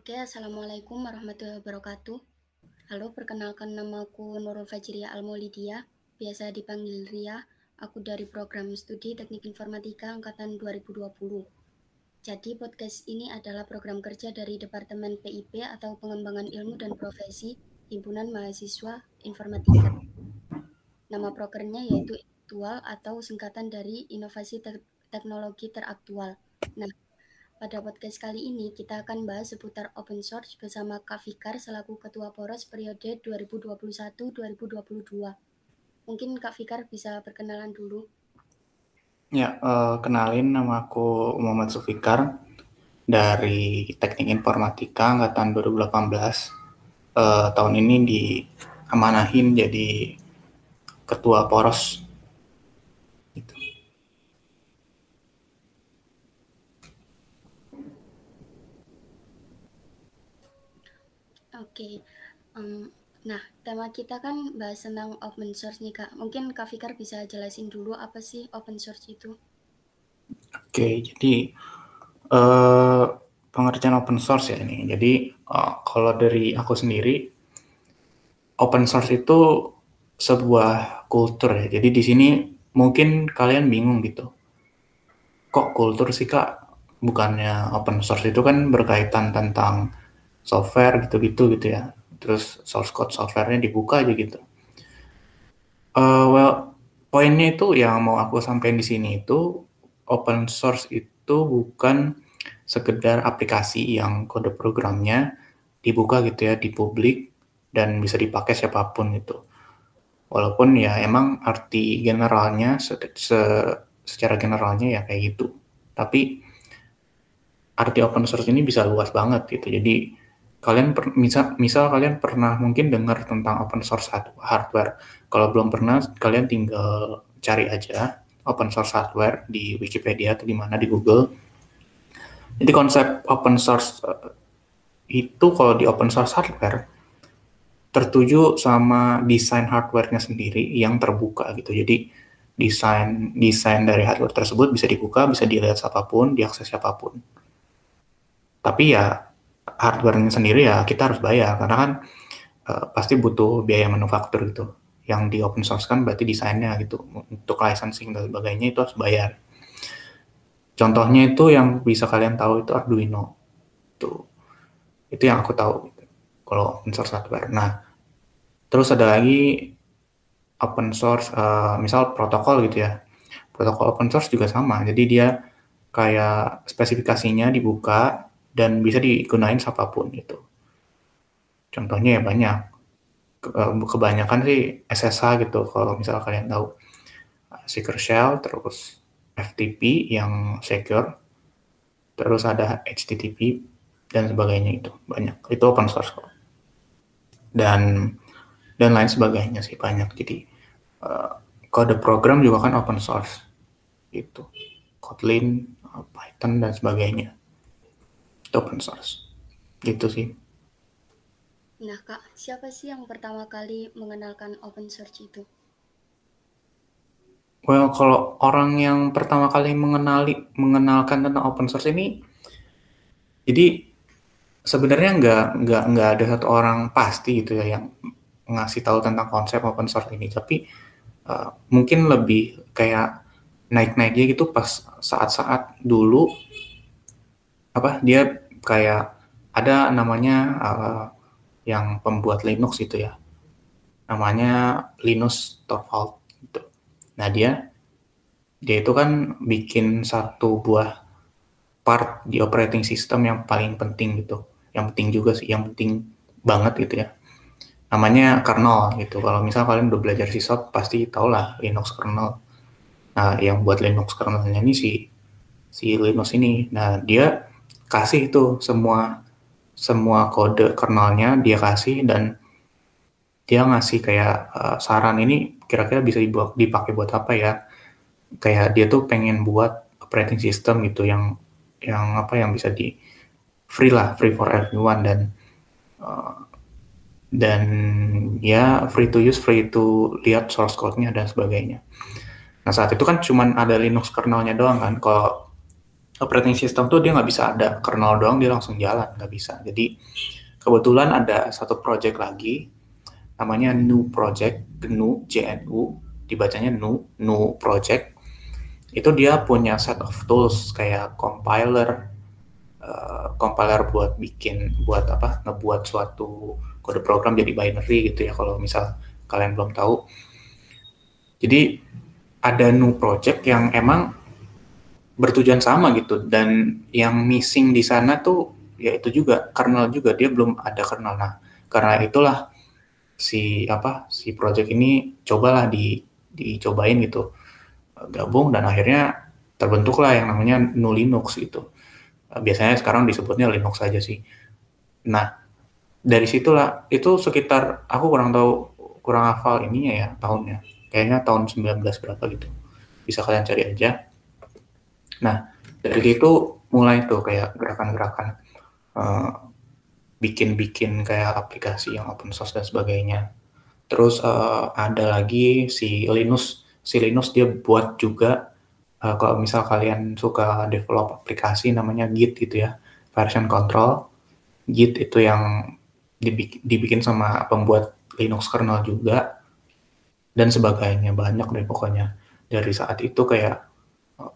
Oke, Assalamualaikum warahmatullahi wabarakatuh. Halo, perkenalkan namaku Nurul Fajriya Almolidia, biasa dipanggil Ria. Aku dari program studi Teknik Informatika Angkatan 2020. Jadi podcast ini adalah program kerja dari Departemen PIP atau Pengembangan Ilmu dan Profesi Himpunan Mahasiswa Informatika. Nama prokernya yaitu Aktual atau singkatan dari Inovasi Teknologi Teraktual. Nah, pada podcast kali ini kita akan bahas seputar open source bersama Kak Fikar selaku Ketua Poros periode 2021-2022. Mungkin Kak Fikar bisa perkenalan dulu. Ya, uh, kenalin nama aku Muhammad Sufikar dari Teknik Informatika angkatan 2018. Uh, eh, tahun ini diamanahin jadi Ketua Poros Oke, um, nah tema kita kan bahas tentang open source nih Kak. Mungkin Kak Fikar bisa jelasin dulu apa sih open source itu? Oke, jadi uh, pengertian open source ya ini. Jadi uh, kalau dari aku sendiri, open source itu sebuah kultur ya. Jadi di sini mungkin kalian bingung gitu. Kok kultur sih Kak? Bukannya open source itu kan berkaitan tentang software gitu-gitu gitu ya. Terus source code softwarenya dibuka aja gitu. Uh, well poinnya itu yang mau aku sampaikan di sini itu open source itu bukan sekedar aplikasi yang kode programnya dibuka gitu ya di publik dan bisa dipakai siapa pun itu walaupun ya emang arti generalnya se, se secara generalnya ya kayak gitu. Tapi arti open source ini bisa luas banget gitu. Jadi kalian per, misal misal kalian pernah mungkin dengar tentang open source hardware. Kalau belum pernah, kalian tinggal cari aja open source hardware di Wikipedia atau di mana di Google. Jadi konsep open source uh, itu kalau di open source hardware tertuju sama desain hardware-nya sendiri yang terbuka gitu. Jadi desain desain dari hardware tersebut bisa dibuka, bisa dilihat siapa pun, diakses siapa pun. Tapi ya hardware-nya sendiri ya kita harus bayar karena kan uh, pasti butuh biaya manufaktur gitu. Yang di open source kan berarti desainnya gitu. Untuk licensing dan sebagainya itu harus bayar. Contohnya itu yang bisa kalian tahu itu Arduino. Tuh. Itu yang aku tahu gitu. Kalau open source hardware. Nah, terus ada lagi open source uh, misal protokol gitu ya. Protokol open source juga sama. Jadi dia kayak spesifikasinya dibuka dan bisa digunain siapa pun itu. Contohnya ya banyak. Eh, kebanyakan sih SSH gitu kalau misalnya kalian tahu. Secure Shell, terus FTP yang secure, terus ada HTTP dan sebagainya itu banyak. Itu open source kok. Dan dan lain sebagainya sih banyak. Jadi uh, kode program juga kan open source itu Kotlin, Python dan sebagainya open source. Gitu sih. Nah kak siapa sih yang pertama kali mengenalkan open source itu? Well kalau orang yang pertama kali mengenali mengenalkan tentang open source ini jadi sebenarnya nggak nggak nggak ada satu orang pasti gitu ya yang ngasih tahu tentang konsep open source ini. Tapi uh, mungkin lebih kayak naik-naiknya gitu pas saat-saat dulu apa dia kayak ada namanya uh, yang pembuat Linux itu ya namanya Linus Torvald gitu. Nah dia dia itu kan bikin satu buah part di operating system yang paling penting gitu, yang penting juga sih, yang penting banget gitu ya. Namanya kernel gitu. Kalau misal kalian udah belajar sisop pasti tau lah Linux kernel. Nah yang buat Linux kernelnya ini si si Linux ini. Nah dia kasih itu semua semua kode kernelnya dia kasih dan dia ngasih kayak uh, saran ini kira-kira bisa dibuat dipakai buat apa ya kayak dia tuh pengen buat operating system gitu yang yang apa yang bisa di free lah free for everyone dan uh, dan ya free to use free to lihat source code-nya dan sebagainya. Nah saat itu kan cuman ada Linux kernelnya doang kan. Kalau operating system tuh dia nggak bisa ada kernel doang dia langsung jalan nggak bisa. Jadi kebetulan ada satu project lagi namanya new project GNU JNU dibacanya new new project. Itu dia punya set of tools kayak compiler uh, compiler buat bikin buat apa ngebuat suatu kode program jadi binary gitu ya kalau misal kalian belum tahu. Jadi ada new project yang emang bertujuan sama gitu. Dan yang missing di sana tuh ya itu juga kernel juga. Dia belum ada kernel. Nah karena itulah si apa si project ini cobalah di dicobain gitu. Gabung dan akhirnya terbentuklah yang namanya GNU Linux gitu. Biasanya sekarang disebutnya Linux saja sih. Nah dari situlah itu sekitar aku kurang tahu kurang hafal ininya ya tahunnya. Kayaknya tahun 19 berapa gitu. Bisa kalian cari aja nah dari situ mulai tuh kayak gerakan-gerakan uh, bikin-bikin kayak aplikasi yang open source dan sebagainya. Terus uh, ada lagi si Linux. Si Linux dia buat juga uh, kalau misal kalian suka develop aplikasi namanya Git gitu ya version control. Git itu yang dibikin, dibikin sama pembuat Linux kernel juga dan sebagainya. Banyak deh pokoknya. Dari saat itu kayak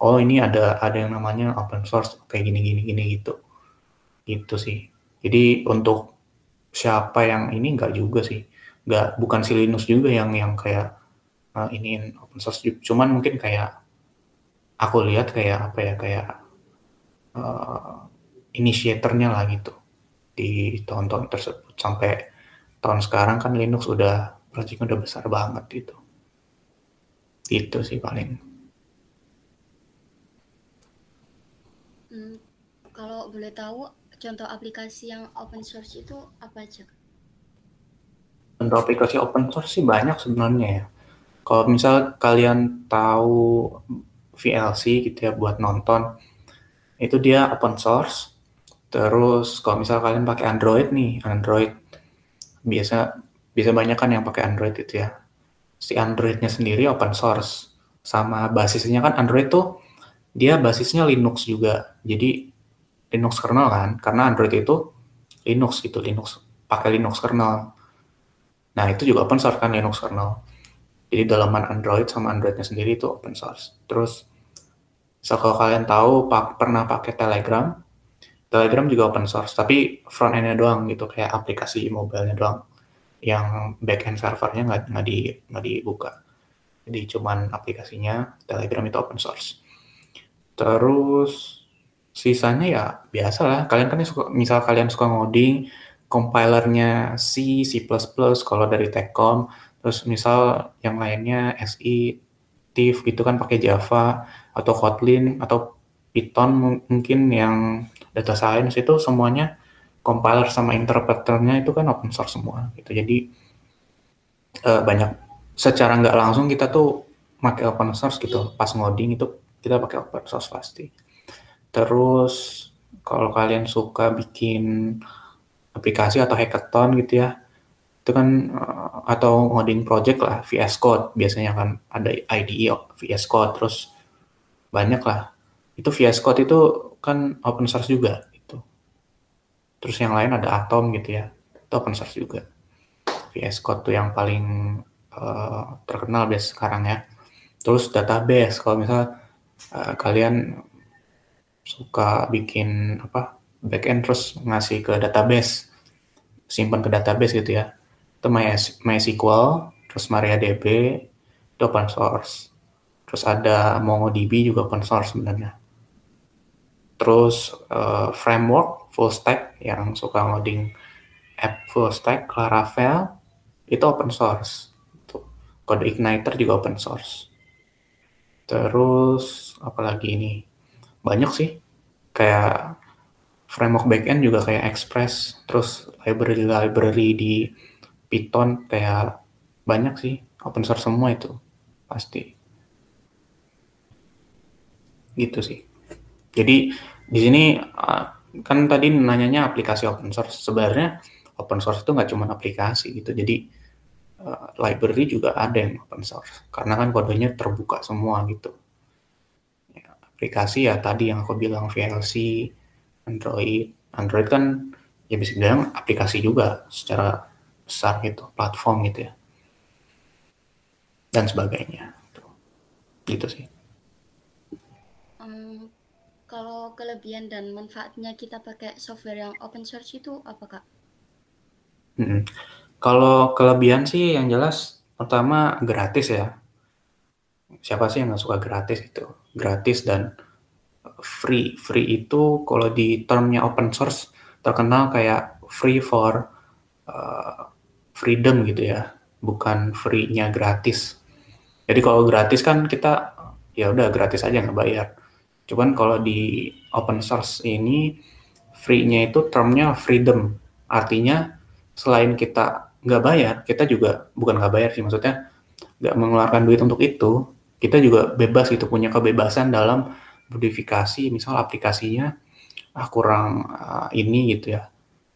oh ini ada ada yang namanya open source kayak gini gini gini gitu. Gitu sih. Jadi untuk siapa yang ini enggak juga sih. Enggak bukan si Linux juga yang yang kayak uh, ini open source cuman mungkin kayak aku lihat kayak apa ya kayak uh, inisiatornya lah gitu di tahun-tahun tersebut. Sampai tahun sekarang kan Linux udah projectnya udah besar banget gitu. Itu sih paling hmm, kalau boleh tahu contoh aplikasi yang open source itu apa aja? Contoh aplikasi open source sih banyak sebenarnya ya. Kalau misal kalian tahu VLC gitu ya buat nonton itu dia open source. Terus kalau misal kalian pakai Android nih, Android biasa bisa banyak kan yang pakai Android itu ya. Si Androidnya sendiri open source. Sama basisnya kan Android tuh dia basisnya Linux juga. Jadi Linux kernel kan, karena Android itu Linux gitu, Linux pakai Linux kernel. Nah itu juga open source kan Linux kernel. Jadi dalaman Android sama Androidnya sendiri itu open source. Terus, so kalau kalian tahu pak, pernah pakai Telegram, Telegram juga open source, tapi front end-nya doang gitu, kayak aplikasi mobile-nya doang. Yang back end servernya nggak nggak di nggak dibuka. Jadi cuman aplikasinya Telegram itu open source. Terus sisanya ya biasa lah. Kalian kan suka, misal kalian suka ngoding, compilernya C, C++, kalau dari Techcom, terus misal yang lainnya SI, TIFF gitu kan pakai Java atau Kotlin atau Python mungkin yang data science itu semuanya compiler sama interpreternya itu kan open source semua gitu. Jadi uh, banyak secara nggak langsung kita tuh pakai open source gitu. Pas ngoding itu kita pakai open source pasti. Terus kalau kalian suka bikin aplikasi atau hackathon gitu ya, itu kan uh, atau ngoding project lah VS Code biasanya kan ada IDE VS Code terus banyak lah itu VS Code itu kan open source juga itu. Terus yang lain ada Atom gitu ya, itu open source juga. VS Code tuh yang paling uh, terkenal biasa sekarang ya. Terus database, kalau misal uh, kalian suka bikin apa backend terus ngasih ke database, simpan ke database gitu ya. Itu MySQL, terus MariaDB, itu open source. Terus ada MongoDB juga open source sebenarnya terus uh, framework full stack yang suka ngoding app full stack Laravel itu open source kode igniter juga open source terus apalagi ini? Banyak sih. Kayak framework backend juga kayak Express terus library library di Python kayak banyak sih. Open source semua itu pasti. Gitu sih. Jadi di sini uh, kan tadi nanyanya aplikasi open source. Sebenarnya open source itu nggak cuma aplikasi gitu. Jadi uh, library juga ada yang open source karena kan kodenya terbuka semua gitu. Ya, aplikasi ya tadi yang aku bilang VLC, Android. Android kan ya bisa bilang aplikasi juga secara besar gitu, platform gitu ya. Dan sebagainya. Gitu sih. Um, kalau kelebihan dan manfaatnya kita pakai software yang open source itu apa kak? Hmm. Kalau kelebihan sih yang jelas pertama gratis ya. Siapa sih yang nggak suka gratis itu? Gratis dan free. Free itu kalau di termnya open source terkenal kayak free for uh, freedom gitu ya, bukan free-nya gratis. Jadi kalau gratis kan kita ya udah gratis aja nggak bayar. Cuman kalau di open source ini free-nya itu termnya freedom. Artinya selain kita nggak bayar, kita juga bukan nggak bayar sih maksudnya nggak mengeluarkan duit untuk itu, kita juga bebas itu punya kebebasan dalam modifikasi misal aplikasinya ah kurang uh, ini gitu ya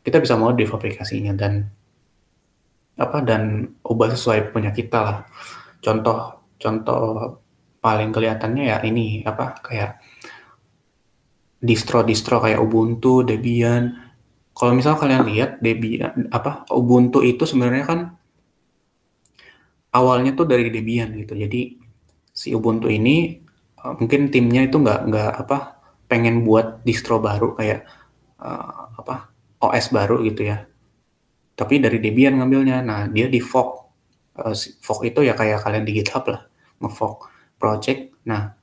kita bisa modif aplikasinya dan apa dan ubah sesuai punya kita lah contoh contoh paling kelihatannya ya ini apa kayak distro-distro kayak Ubuntu, Debian. Kalau misal kalian lihat Debian apa Ubuntu itu sebenarnya kan awalnya tuh dari Debian gitu. Jadi si Ubuntu ini uh, mungkin timnya itu nggak nggak apa pengen buat distro baru kayak uh, apa OS baru gitu ya. Tapi dari Debian ngambilnya. Nah dia di fork uh, fork itu ya kayak kalian di GitHub lah ngefork project. Nah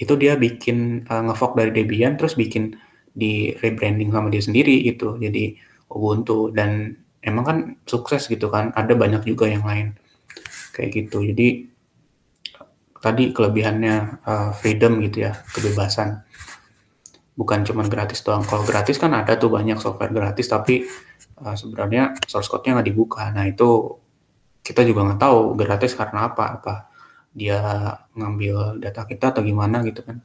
itu dia bikin uh, ngefork dari Debian terus bikin di rebranding sama dia sendiri gitu. Jadi Ubuntu dan emang kan sukses gitu kan. Ada banyak juga yang lain kayak gitu. Jadi tadi kelebihannya uh, freedom gitu ya kebebasan. Bukan cuma gratis doang. Kalau gratis kan ada tuh banyak software gratis tapi uh, sebenarnya source code-nya nggak dibuka. Nah itu kita juga nggak tahu gratis karena apa. Apa dia ngambil data kita atau gimana gitu kan.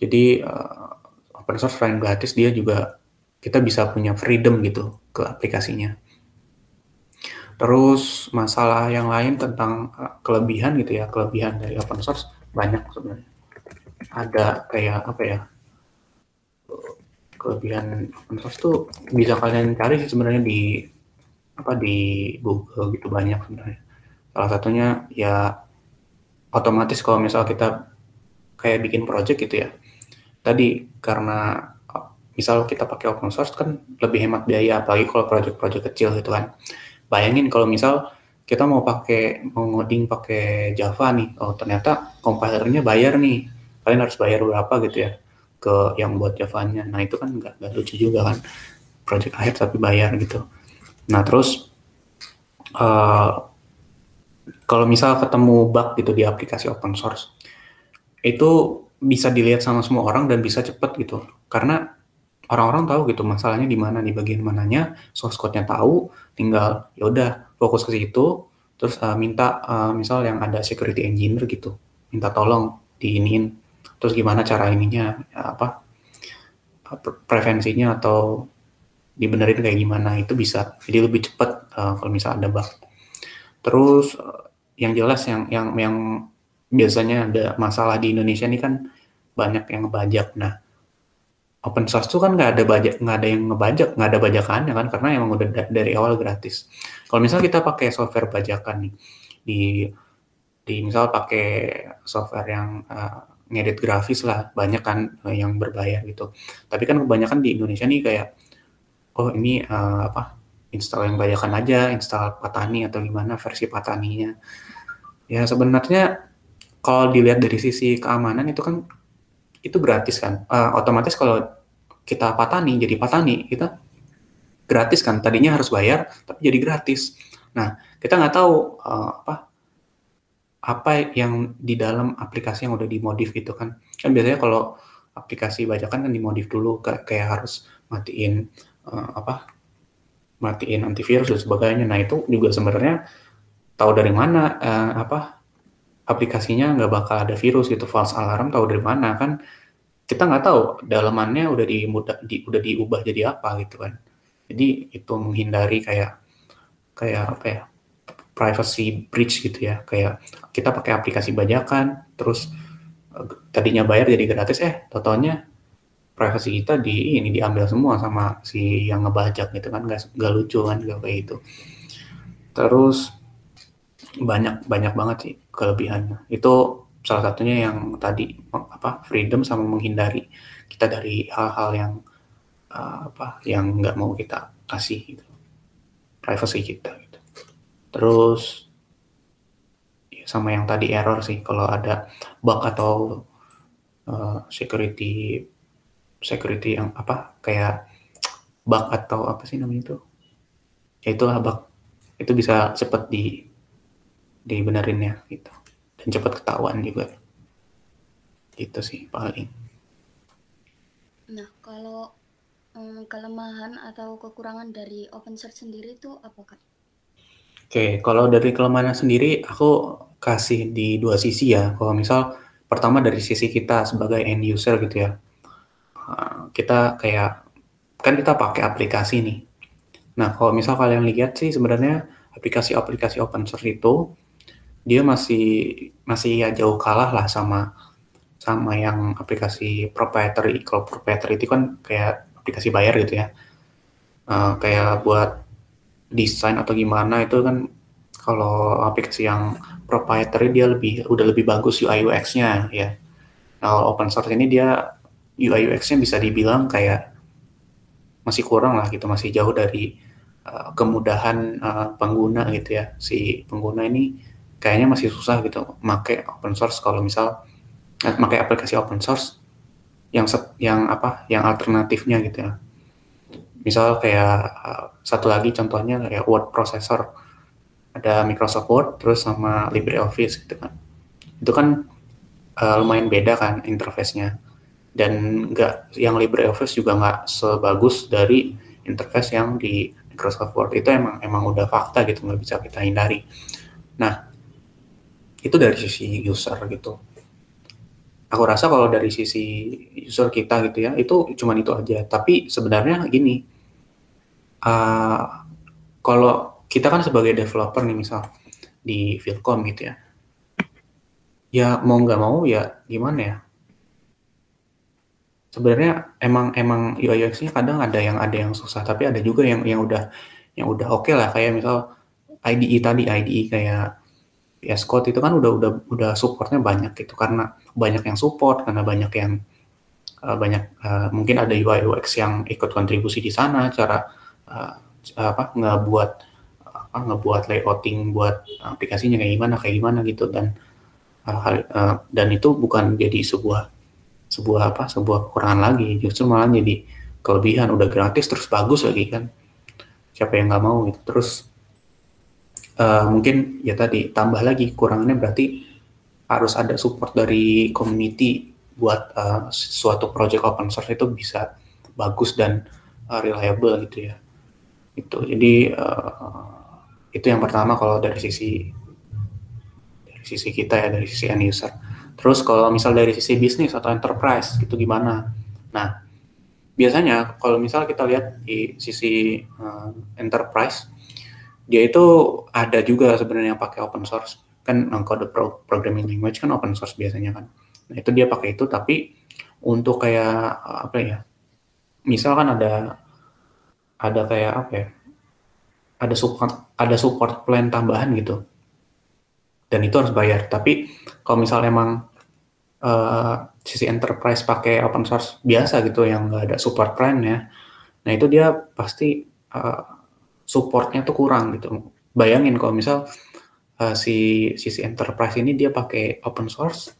Jadi uh, open source selain gratis dia juga kita bisa punya freedom gitu ke aplikasinya Terus masalah yang lain tentang uh, kelebihan gitu ya, kelebihan dari open source banyak sebenarnya. Ada kayak apa ya? Kelebihan open source tuh bisa kalian cari sih sebenarnya di apa di Google gitu banyak sebenarnya. Salah satunya ya otomatis kalau misal kita kayak bikin project gitu ya. Tadi karena misal kita pakai open source kan lebih hemat biaya apalagi kalau project-project kecil gitu kan bayangin kalau misal kita mau pakai mau ngoding pakai Java nih, oh ternyata kompilernya bayar nih, kalian harus bayar berapa gitu ya ke yang buat Javanya. Nah itu kan nggak nggak lucu juga kan, project akhir tapi bayar gitu. Nah terus uh, kalau misal ketemu bug gitu di aplikasi open source, itu bisa dilihat sama semua orang dan bisa cepet gitu, karena orang-orang tahu gitu masalahnya di mana di bagian mananya source code-nya tahu tinggal ya udah fokus ke situ terus uh, minta uh, misal yang ada security engineer gitu minta tolong diinin. Terus gimana cara ininya ya apa prevensinya atau dibenerin kayak gimana itu bisa jadi lebih cepat uh, kalau misal ada bug. Terus yang jelas yang yang yang biasanya ada masalah di Indonesia ini kan banyak yang ngebajak. Nah open source tuh kan nggak ada bajak nggak ada yang ngebajak nggak ada bajakannya kan karena emang udah da dari awal gratis. Kalau misal kita pakai software bajakan nih di di misal pakai software yang uh, ngedit grafis lah banyak kan uh, yang berbayar gitu. Tapi kan kebanyakan di Indonesia nih kayak oh ini uh, apa install yang bajakan aja install Patani atau gimana versi Pataninya. Ya sebenarnya kalau dilihat dari sisi keamanan itu kan itu gratis kan. Uh, otomatis kalau kita patani jadi patani kita gratis kan. Tadinya harus bayar tapi jadi gratis. Nah kita nggak tahu uh, apa apa yang di dalam aplikasi yang udah dimodif gitu kan. Kan biasanya kalau aplikasi bajakan kan dimodif dulu kayak, harus matiin uh, apa matiin antivirus dan sebagainya. Nah itu juga sebenarnya tahu dari mana uh, apa aplikasinya nggak bakal ada virus gitu false alarm tahu dari mana kan. Kita nggak tahu dalamannya udah di, udah diubah jadi apa gitu kan. Jadi itu menghindari kayak kayak apa ya privacy breach gitu ya. Kayak kita pakai aplikasi bajakan terus tadinya bayar jadi gratis eh totalnya privasi kita di ini diambil semua sama si yang ngebajak gitu kan. Gak, gak lucu kan gak kayak itu terus banyak banyak banget sih kelebihannya itu salah satunya yang tadi apa freedom sama menghindari kita dari hal-hal yang uh, apa yang nggak mau kita kasih gitu. Privacy kita gitu. Terus ya sama yang tadi error sih. Kalau ada bug atau uh, security security yang apa kayak bug atau apa sih namanya itu? Ya itulah bug. Itu bisa cepat di dibenerin ya gitu dan cepat ketahuan juga itu sih paling nah kalau um, kelemahan atau kekurangan dari open source sendiri itu apa kak? Oke, kalau dari kelemahan sendiri aku kasih di dua sisi ya. Kalau misal pertama dari sisi kita sebagai end user gitu ya kita kayak kan kita pakai aplikasi nih. Nah, kalau misal kalian lihat sih sebenarnya aplikasi-aplikasi open source itu dia masih masih ya jauh kalah lah sama sama yang aplikasi proprietary. Kalau proprietary itu kan kayak aplikasi bayar gitu ya. Uh, kayak buat desain atau gimana itu kan kalau aplikasi yang proprietary dia lebih udah lebih bagus UI UX-nya ya. Nah, open source ini dia UI UX-nya bisa dibilang kayak masih kurang lah gitu, masih jauh dari uh, kemudahan uh, pengguna gitu ya. Si pengguna ini kayaknya masih susah gitu make open source kalau misal make aplikasi open source yang set, yang apa yang alternatifnya gitu ya. Misal kayak uh, satu lagi contohnya kayak word processor. Ada Microsoft Word terus sama LibreOffice gitu kan. Itu kan uh, lumayan beda kan interface-nya dan nggak yang LibreOffice juga nggak sebagus dari interface yang di Microsoft Word itu emang emang udah fakta gitu nggak bisa kita hindari. Nah itu dari sisi user gitu. Aku rasa kalau dari sisi user kita gitu ya itu cuma itu aja. Tapi sebenarnya gini, uh, kalau kita kan sebagai developer nih misal di Vilcom gitu ya, ya mau nggak mau ya gimana ya sebenarnya emang emang UI UX-nya kadang ada yang ada yang susah tapi ada juga yang yang udah yang udah oke okay lah kayak misal IDE tadi IDE kayak VS Code itu kan udah udah udah supportnya banyak gitu karena banyak yang support karena banyak yang uh, banyak uh, mungkin ada UI UX yang ikut kontribusi di sana cara uh, apa ngebuat apa ngebuat layouting buat aplikasinya kayak gimana kayak gimana gitu dan uh, uh, dan itu bukan jadi sebuah sebuah apa sebuah kekurangan lagi justru malah jadi kelebihan udah gratis terus bagus lagi kan. Siapa yang nggak mau gitu terus uh, mungkin ya tadi tambah lagi kekurangannya berarti harus ada support dari community buat uh, suatu project open source itu bisa bagus dan uh, reliable gitu ya itu jadi uh, itu yang pertama kalau dari sisi dari sisi kita ya dari sisi end user Terus kalau misal dari sisi bisnis atau enterprise gitu gimana? Nah, biasanya kalau misal kita lihat di sisi uh, enterprise, dia itu ada juga sebenarnya yang pakai open source. Kan pro programming language kan open source biasanya kan. Nah, itu dia pakai itu tapi untuk kayak apa ya? Misal kan ada ada kayak apa ya? Ada support ada support plan tambahan gitu. Dan itu harus bayar. Tapi kalau misal emang uh, sisi enterprise pakai open source biasa gitu yang nggak ada support plan ya nah itu dia pasti uh, supportnya tuh kurang gitu. Bayangin kalau misal uh, si sisi enterprise ini dia pakai open source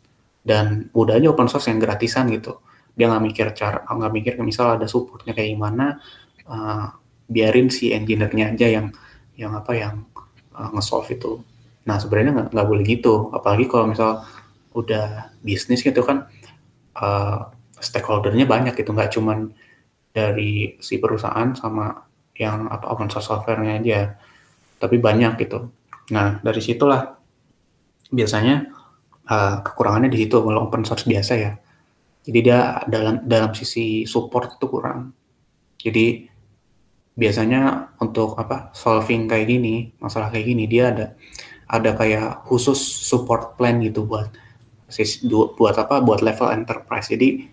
dan udah aja open source yang gratisan gitu. Dia nggak mikir cara nggak mikir misal ada supportnya kayak gimana uh, biarin si engineer-nya aja yang yang apa yang uh, nge-solve itu. Nah sebenarnya nggak boleh gitu. Apalagi kalau misal udah bisnis gitu kan uh, stakeholdernya banyak gitu. Nggak cuman dari si perusahaan sama yang apa open source softwarenya aja. Tapi banyak gitu. Nah dari situlah biasanya uh, kekurangannya di situ kalau open source biasa ya. Jadi dia dalam dalam sisi support itu kurang. Jadi biasanya untuk apa solving kayak gini masalah kayak gini dia ada ada kayak khusus support plan gitu buat buat apa buat level enterprise. Jadi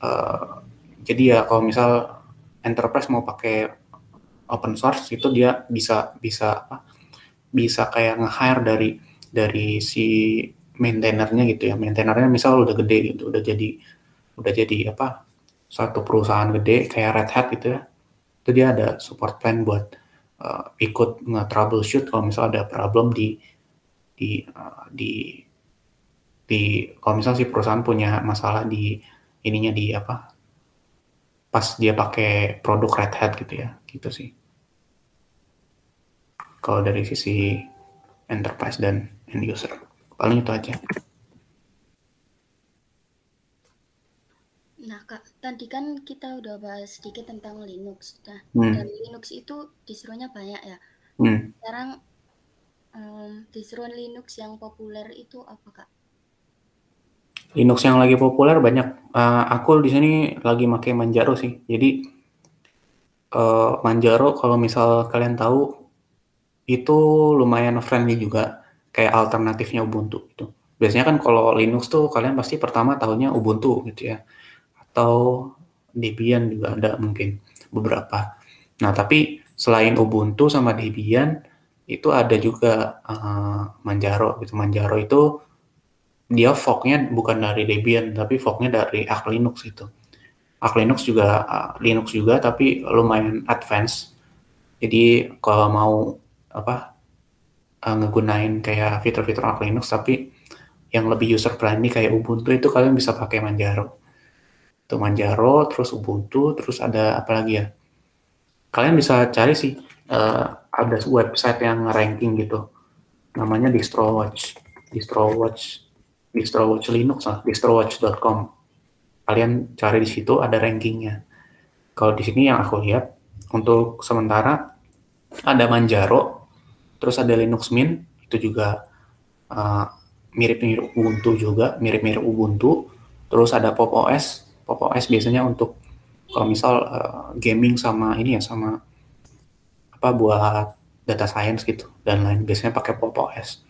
uh, jadi ya kalau misal enterprise mau pakai open source itu dia bisa bisa apa bisa kayak nge-hire dari dari si maintainernya gitu ya. Maintainernya misal udah gede gitu udah jadi udah jadi apa suatu perusahaan gede kayak Red Hat gitu ya. Itu dia ada support plan buat uh, ikut nge-troubleshoot kalau misal ada problem di di uh, di di kalau misal si perusahaan punya masalah di ininya di apa pas dia pakai produk Red Hat gitu ya gitu sih kalau dari sisi enterprise dan end user paling itu aja Nah, Kak, tadi kan kita udah bahas sedikit tentang Linux. Nah, hmm. dan Linux itu distro-nya banyak ya. Hmm. Sekarang um, Linux yang populer itu apa, Kak? Linux yang lagi populer banyak. Uh, aku di sini lagi pakai Manjaro sih. Jadi uh, Manjaro kalau misal kalian tahu itu lumayan friendly juga kayak alternatifnya Ubuntu itu. Biasanya kan kalau Linux tuh kalian pasti pertama tahunya Ubuntu gitu ya. Atau Debian juga ada mungkin beberapa. Nah, tapi selain Ubuntu sama Debian itu ada juga uh, Manjaro gitu. Manjaro itu dia forknya bukan dari Debian tapi forknya dari Arch Linux itu. Arch Linux juga uh, Linux juga tapi lumayan advance. Jadi kalau mau apa uh, ngegunain kayak fitur-fitur Arch Linux tapi yang lebih user friendly kayak Ubuntu itu kalian bisa pakai Manjaro. Itu Manjaro, terus Ubuntu, terus ada apa lagi ya? Kalian bisa cari sih uh, ada website yang ranking gitu. Namanya DistroWatch. DistroWatch DistroWatch Linux lah, distrowatch.com. Kalian cari di situ ada rankingnya. Kalau di sini yang aku lihat untuk sementara ada Manjaro, terus ada Linux Mint itu juga uh, mirip-mirip Ubuntu juga, mirip-mirip Ubuntu. Terus ada Pop OS, Pop OS biasanya untuk kalau misal uh, gaming sama ini ya sama apa buat data science gitu dan lain biasanya pakai Pop OS.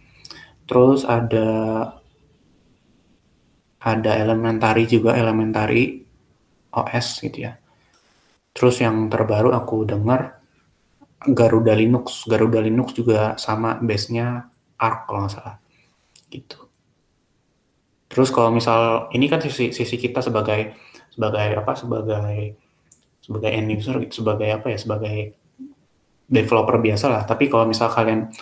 Terus ada ada elementary juga elementary OS gitu ya terus yang terbaru aku dengar Garuda Linux Garuda Linux juga sama base-nya Arc kalau nggak salah. Gitu. Terus kalau misal ini kan sisi sisi kita sebagai sebagai apa sebagai sebagai end user gitu sebagai apa ya sebagai developer biasa lah. Tapi kalau misal kalian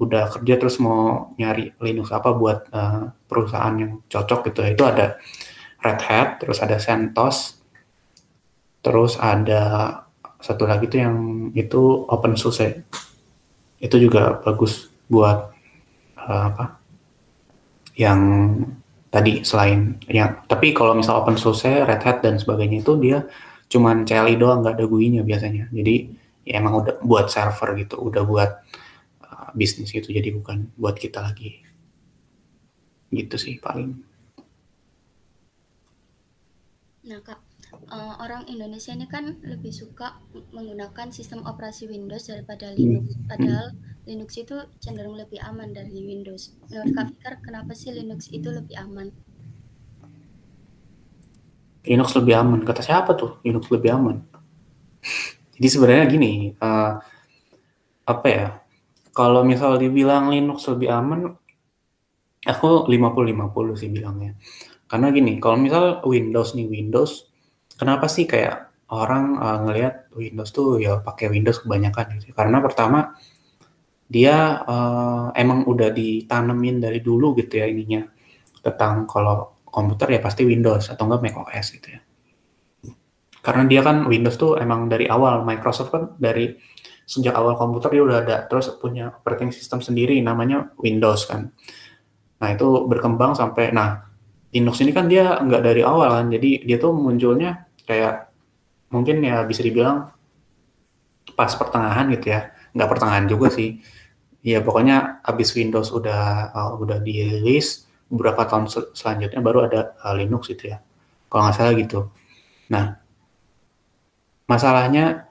udah kerja terus mau nyari Linux apa buat uh, perusahaan yang cocok gitu itu ada Red Hat terus ada CentOS terus ada satu lagi tuh yang itu open source ya. itu juga bagus buat uh, apa yang tadi selain yang tapi kalau misal open source Red Hat dan sebagainya itu dia cuman CLI doang nggak ada GUI-nya biasanya. Jadi ya emang udah buat server gitu udah buat bisnis itu jadi bukan buat kita lagi. Gitu sih paling. Nah kak uh, orang Indonesia ini kan lebih suka menggunakan sistem operasi Windows daripada Linux. Hmm. padahal hmm. Linux itu cenderung lebih aman dari Windows. Menurut kak Fikar kenapa sih Linux itu lebih aman? Linux lebih aman. Kata siapa tuh? Linux lebih aman. Jadi sebenarnya gini uh, apa ya? Kalau misal dibilang Linux lebih aman, aku 50-50 sih bilangnya. Karena gini, kalau misal Windows nih, Windows, kenapa sih kayak orang uh, ngelihat Windows tuh ya pakai Windows kebanyakan gitu. Karena pertama dia uh, emang udah ditanemin dari dulu gitu ya ininya tentang kalau komputer ya pasti Windows atau enggak Mac OS gitu ya. Karena dia kan Windows tuh emang dari awal Microsoft kan dari sejak awal komputer dia udah ada terus punya operating system sendiri namanya Windows kan nah itu berkembang sampai nah Linux ini kan dia nggak dari awal kan jadi dia tuh munculnya kayak mungkin ya bisa dibilang pas pertengahan gitu ya. Nggak pertengahan juga sih. Ya pokoknya habis Windows udah uh, udah dirilis beberapa tahun sel selanjutnya baru ada uh, Linux gitu ya. Kalau nggak salah gitu. Nah masalahnya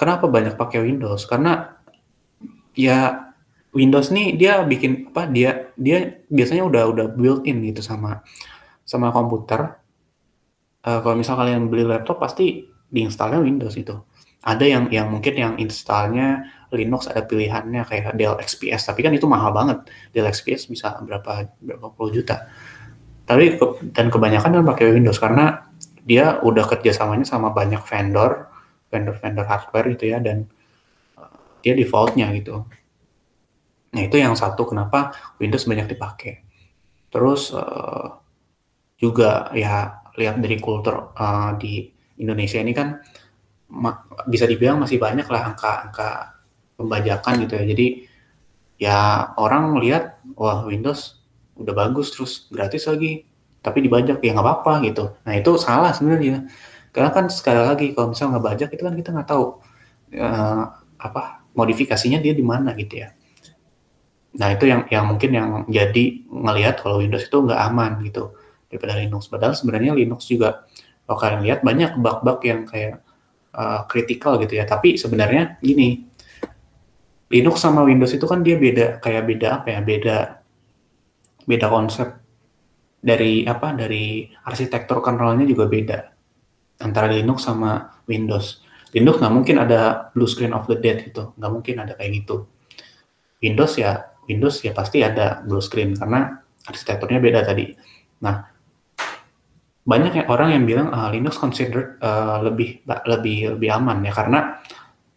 Kenapa banyak pakai Windows? Karena ya Windows nih dia bikin apa dia dia biasanya udah udah built in gitu sama sama komputer. Uh, kalau misal kalian beli laptop pasti diinstalnya Windows itu. Ada yang yang mungkin yang installnya Linux ada pilihannya kayak Dell XPS tapi kan itu mahal banget. Dell XPS bisa berapa berapa puluh juta. Tapi dan kebanyakan kan pakai Windows karena dia udah kerjasamanya sama banyak vendor vendor-vendor hardware itu ya dan uh, dia defaultnya gitu Nah itu yang satu kenapa Windows banyak dipakai. Terus uh, juga ya lihat dari kultur uh, di Indonesia ini kan bisa dibilang masih banyak lah angka-angka pembajakan gitu ya. Jadi ya orang lihat wah Windows udah bagus terus gratis lagi tapi dibajak ya nggak apa-apa gitu. Nah itu salah sebenarnya karena kan sekali lagi kalau misalnya nggak bajak itu kan kita nggak tahu uh, apa modifikasinya dia di mana gitu ya. Nah itu yang yang mungkin yang jadi ngelihat kalau Windows itu nggak aman gitu daripada Linux. Padahal sebenarnya Linux juga kalau kalian lihat banyak bug-bug yang kayak kritikal uh, gitu ya. Tapi sebenarnya gini, Linux sama Windows itu kan dia beda kayak beda apa ya? Beda beda konsep dari apa? Dari arsitektur kernelnya juga beda antara Linux sama Windows. Linux nggak mungkin ada blue screen of the dead gitu, nggak mungkin ada kayak gitu. Windows ya Windows ya pasti ada blue screen karena arsitekturnya beda tadi. Nah, banyak yang orang yang bilang uh, Linux considered uh, lebih lebih lebih aman ya karena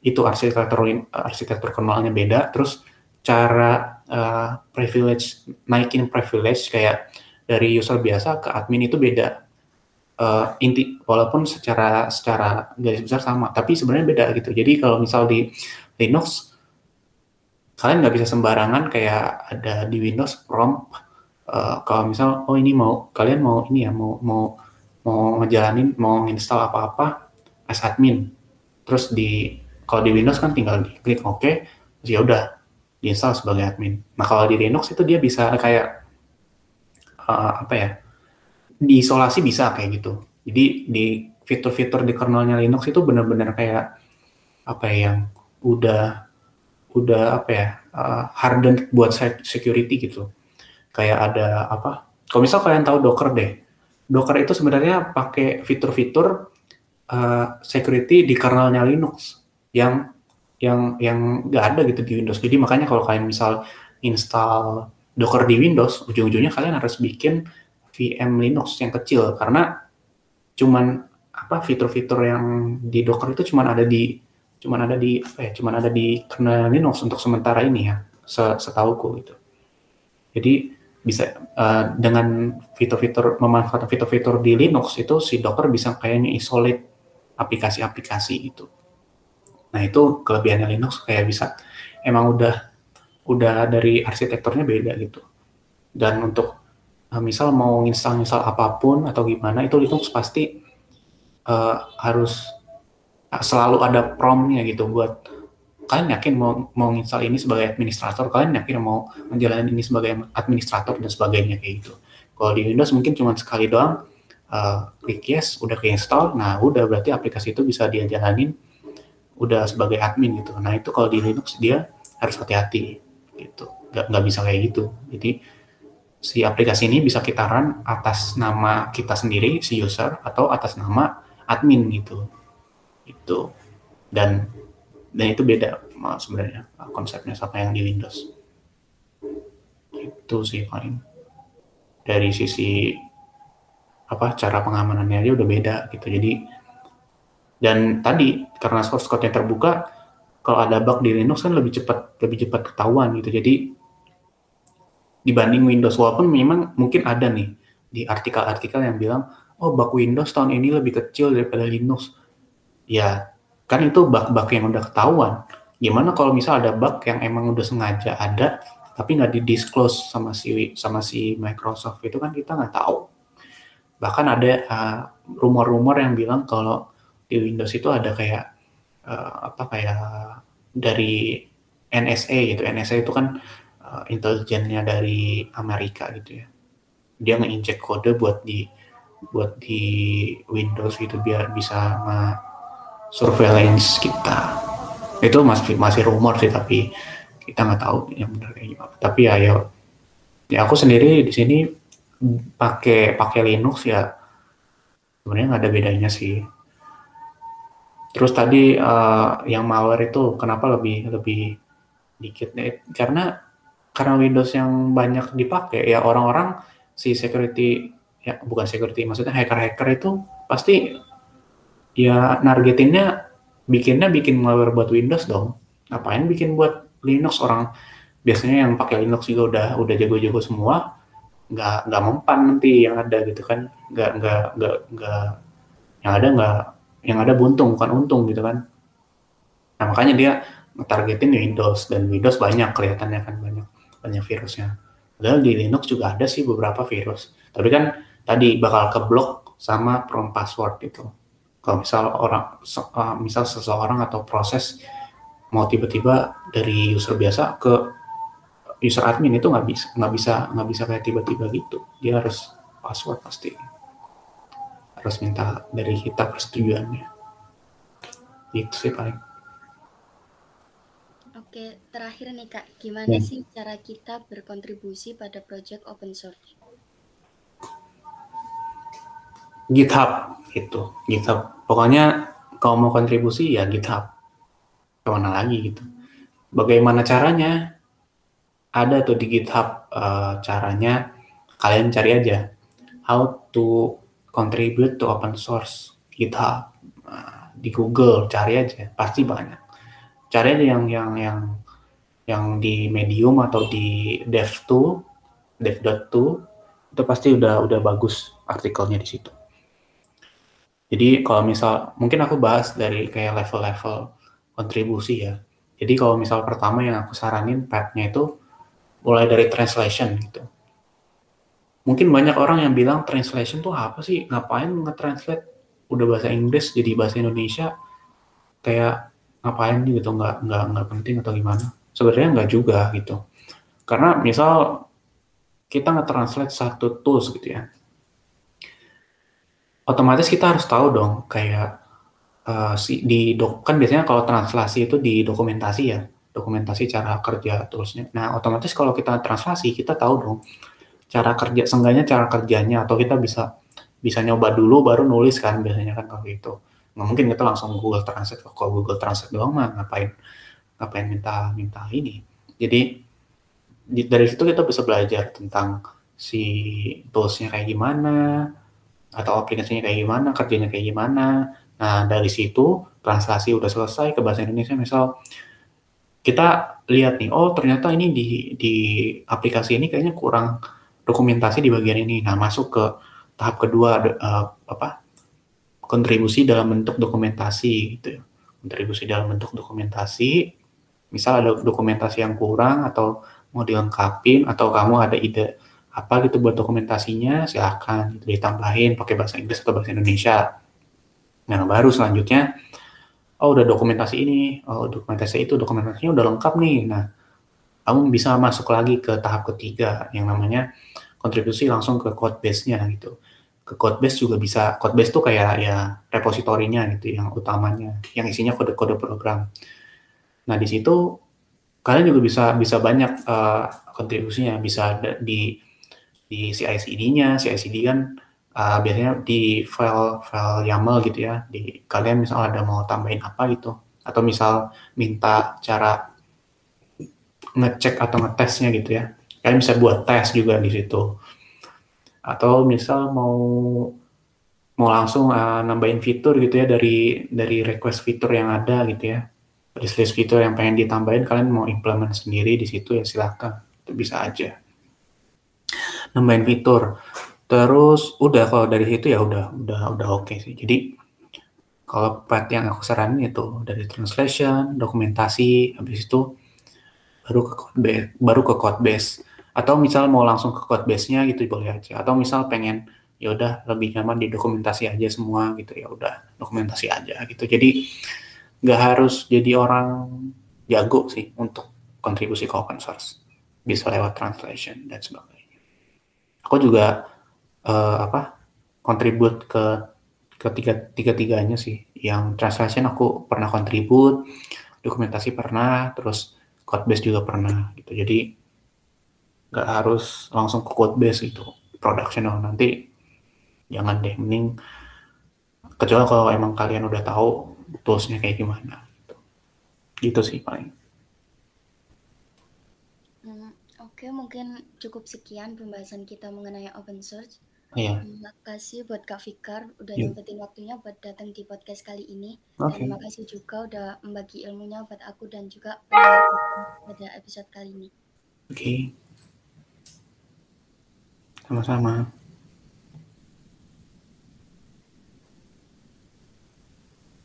itu arsitektur arsitektur kernelnya beda, terus cara uh, privilege naikin privilege kayak dari user biasa ke admin itu beda. Uh, inti walaupun secara secara garis besar sama, tapi sebenarnya beda gitu. Jadi kalau misal di Linux kalian nggak bisa sembarangan kayak ada di Windows prompt uh, kalau misal oh ini mau kalian mau ini ya mau mau mau ngejalanin mau install apa-apa as admin. Terus di kalau di Windows kan tinggal klik OK terus ya udah diinstal sebagai admin. Nah kalau di Linux itu dia bisa kayak uh, apa ya diisolasi bisa kayak gitu. Jadi di fitur-fitur di kernelnya Linux itu benar-benar kayak apa ya yang udah udah apa ya uh, hardened buat security gitu. Kayak ada apa kalau misal kalian tahu Docker deh. Docker itu sebenarnya pakai fitur-fitur uh, security di kernelnya Linux yang yang yang nggak ada gitu di Windows. Jadi makanya kalau kalian misal install Docker di Windows ujung-ujungnya kalian harus bikin VM Linux yang kecil. Karena cuman apa fitur-fitur yang di Docker itu cuman ada di cuman ada di apa ya cuman ada di kernel Linux untuk sementara ini ya setauku gitu. Jadi bisa uh, dengan fitur-fitur memanfaatkan fitur-fitur di Linux itu si Docker bisa kayaknya isolate aplikasi-aplikasi itu nah itu kelebihannya Linux kayak bisa emang udah udah dari arsitekturnya beda gitu. Dan untuk uh, misal mau install-install apa pun atau gimana itu Linux pasti uh, harus selalu ada promnya gitu buat kalian yakin mau mau install ini sebagai administrator, kalian yakin mau menjalani ini sebagai administrator dan sebagainya kayak gitu. Kalau di Windows mungkin cuma sekali doang uh, yes udah keinstall, nah udah berarti aplikasi itu bisa dia jalanin udah sebagai admin gitu. Nah itu kalau di Linux dia harus hati-hati gitu, nggak nggak bisa kayak gitu. Jadi si aplikasi ini bisa kita run atas nama kita sendiri si user atau atas nama admin gitu itu. Dan dan itu beda sebenarnya konsepnya sama yang di Windows. Itu sih paling. Dari sisi apa cara pengamanannya aja udah beda gitu. Jadi dan tadi karena source code yang terbuka kalau ada bug di Linux kan lebih cepat lebih cepat ketahuan gitu. Jadi dibanding Windows walaupun memang mungkin ada nih di artikel-artikel yang bilang oh bug Windows tahun ini lebih kecil daripada Linux ya kan itu bug-bug yang udah ketahuan. Gimana kalau misal ada bug yang emang udah sengaja ada, tapi nggak di-disclose sama si sama si Microsoft itu kan kita nggak tahu. Bahkan ada uh, rumor-rumor yang bilang kalau di Windows itu ada kayak uh, apa kayak dari NSA gitu. NSA itu kan uh, intelijennya dari Amerika gitu ya. Dia ngeinjek kode buat di buat di Windows gitu biar bisa surveillance kita. Itu masih masih rumor sih tapi kita nggak tahu yang benar kayak gimana. Tapi ya ya ya aku sendiri di sini pakai pakai Linux ya sebenarnya nggak ada bedanya sih. Terus tadi uh, yang malware itu kenapa lebih lebih dikit? Karena karena Windows yang banyak dipakai ya orang-orang si security ya bukan security maksudnya hacker-hacker itu pasti ya nargetinnya bikinnya bikin malware buat Windows dong. Ngapain bikin buat Linux? Orang biasanya yang pakai Linux juga udah udah jago-jago semua nggak nggak mempan nanti yang ada gitu kan. Nggak nggak nggak nggak yang ada nggak yang ada buntung bukan untung gitu kan. Nah makanya dia targetin Windows dan Windows banyak kelihatannya kan banyak banyak virusnya. Padahal di Linux juga ada sih beberapa virus. Tapi kan tadi bakal keblok sama prompt password itu kalau misal orang uh, misal seseorang atau proses mau tiba-tiba dari user biasa ke user admin itu nggak bisa nggak bisa nggak bisa kayak tiba-tiba gitu. Dia harus password pasti. Harus minta dari kita persetujuannya. Itu sih paling. Oke, terakhir nih Kak, gimana hmm. sih cara kita berkontribusi pada project open source? GitHub gitu. GitHub. Pokoknya kalau mau kontribusi ya GitHub. Ke mana lagi gitu. Bagaimana caranya? Ada tuh di GitHub uh, caranya. Kalian cari aja. How to contribute to open source GitHub. Uh, di Google cari aja. Pasti banyak. Cari aja yang yang yang yang di Medium atau di Dev2 Dev.2 itu pasti udah udah bagus artikelnya di situ jadi kalau misal, mungkin aku bahas dari kayak level-level kontribusi ya. Jadi kalau misal pertama yang aku saranin path-nya itu mulai dari translation gitu. Mungkin banyak orang yang bilang translation tuh apa sih? Ngapain nge-translate udah bahasa Inggris jadi bahasa Indonesia? Kayak ngapain gitu nggak nggak nggak penting atau gimana? Sebenarnya nggak juga gitu. Karena misal kita nge-translate satu tools gitu ya otomatis kita harus tahu dong kayak uh, si di dok kan biasanya kalau translasi itu di dokumentasi ya dokumentasi cara kerja toolsnya. Nah otomatis kalau kita translasi kita tahu dong cara kerja seenggaknya cara kerjanya atau kita bisa bisa nyoba dulu baru nulis kan biasanya kan kalau itu nggak mungkin kita langsung Google Translate kalau Google Translate doang mah ngapain ngapain minta minta ini? Jadi dari situ kita bisa belajar tentang si toolsnya kayak gimana atau aplikasinya kayak gimana, kerjanya kayak gimana. Nah, dari situ translasi udah selesai ke bahasa Indonesia misal kita lihat nih, oh ternyata ini di di aplikasi ini kayaknya kurang dokumentasi di bagian ini. Nah, masuk ke tahap kedua uh, apa? kontribusi dalam bentuk dokumentasi gitu ya. Kontribusi dalam bentuk dokumentasi. Misal ada dokumentasi yang kurang atau mau dilengkapin atau kamu ada ide apa gitu buat dokumentasinya silahkan gitu, ditambahin pakai bahasa Inggris atau bahasa Indonesia. Nah baru selanjutnya oh udah dokumentasi ini oh dokumentasi itu dokumentasinya udah lengkap nih. Nah kamu bisa masuk lagi ke tahap ketiga yang namanya kontribusi langsung ke code base-nya gitu. Ke code base juga bisa code base tuh kayak ya repositorinya gitu yang utamanya yang isinya kode-kode program. Nah di situ kalian juga bisa bisa banyak uh, kontribusinya bisa di di CI/CD-nya, CI/CD kan uh, biasanya di file file YAML gitu ya. Di kalian misal ada mau tambahin apa gitu, atau misal minta cara ngecek atau ngetesnya gitu ya. Kalian bisa buat tes juga di situ. Atau misal mau mau langsung uh, nambahin fitur gitu ya dari dari request fitur yang ada gitu ya. List list fitur yang pengen ditambahin kalian mau implement sendiri di situ ya silahkan itu bisa aja nambahin fitur. Terus udah kalau dari situ ya udah udah udah oke okay sih. Jadi kalau part yang aku saranin itu dari translation, dokumentasi, habis itu baru ke code base, baru ke code base. Atau misal mau langsung ke code base-nya gitu boleh aja. Atau misal pengen ya udah lebih nyaman di dokumentasi aja semua gitu ya udah dokumentasi aja gitu. Jadi nggak harus jadi orang jago sih untuk kontribusi ke open source. Bisa lewat translation dan sebagainya aku juga uh, apa kontribut ke ketiga tiga tiganya sih. Yang translation aku pernah kontribut dokumentasi pernah terus code base juga pernah gitu. Jadi nggak harus langsung ke code base itu productional nanti jangan deh mending kecuali kalau emang kalian udah tahu toolsnya kayak gimana gitu, gitu sih paling hmm, oke mungkin cukup sekian pembahasan kita mengenai open source Iya. Terima kasih buat Kak Fikar udah yeah. nyempetin waktunya buat datang di podcast kali ini. Okay. Dan terima kasih juga udah membagi ilmunya buat aku dan juga pada episode kali ini. Oke. Okay. Sama-sama.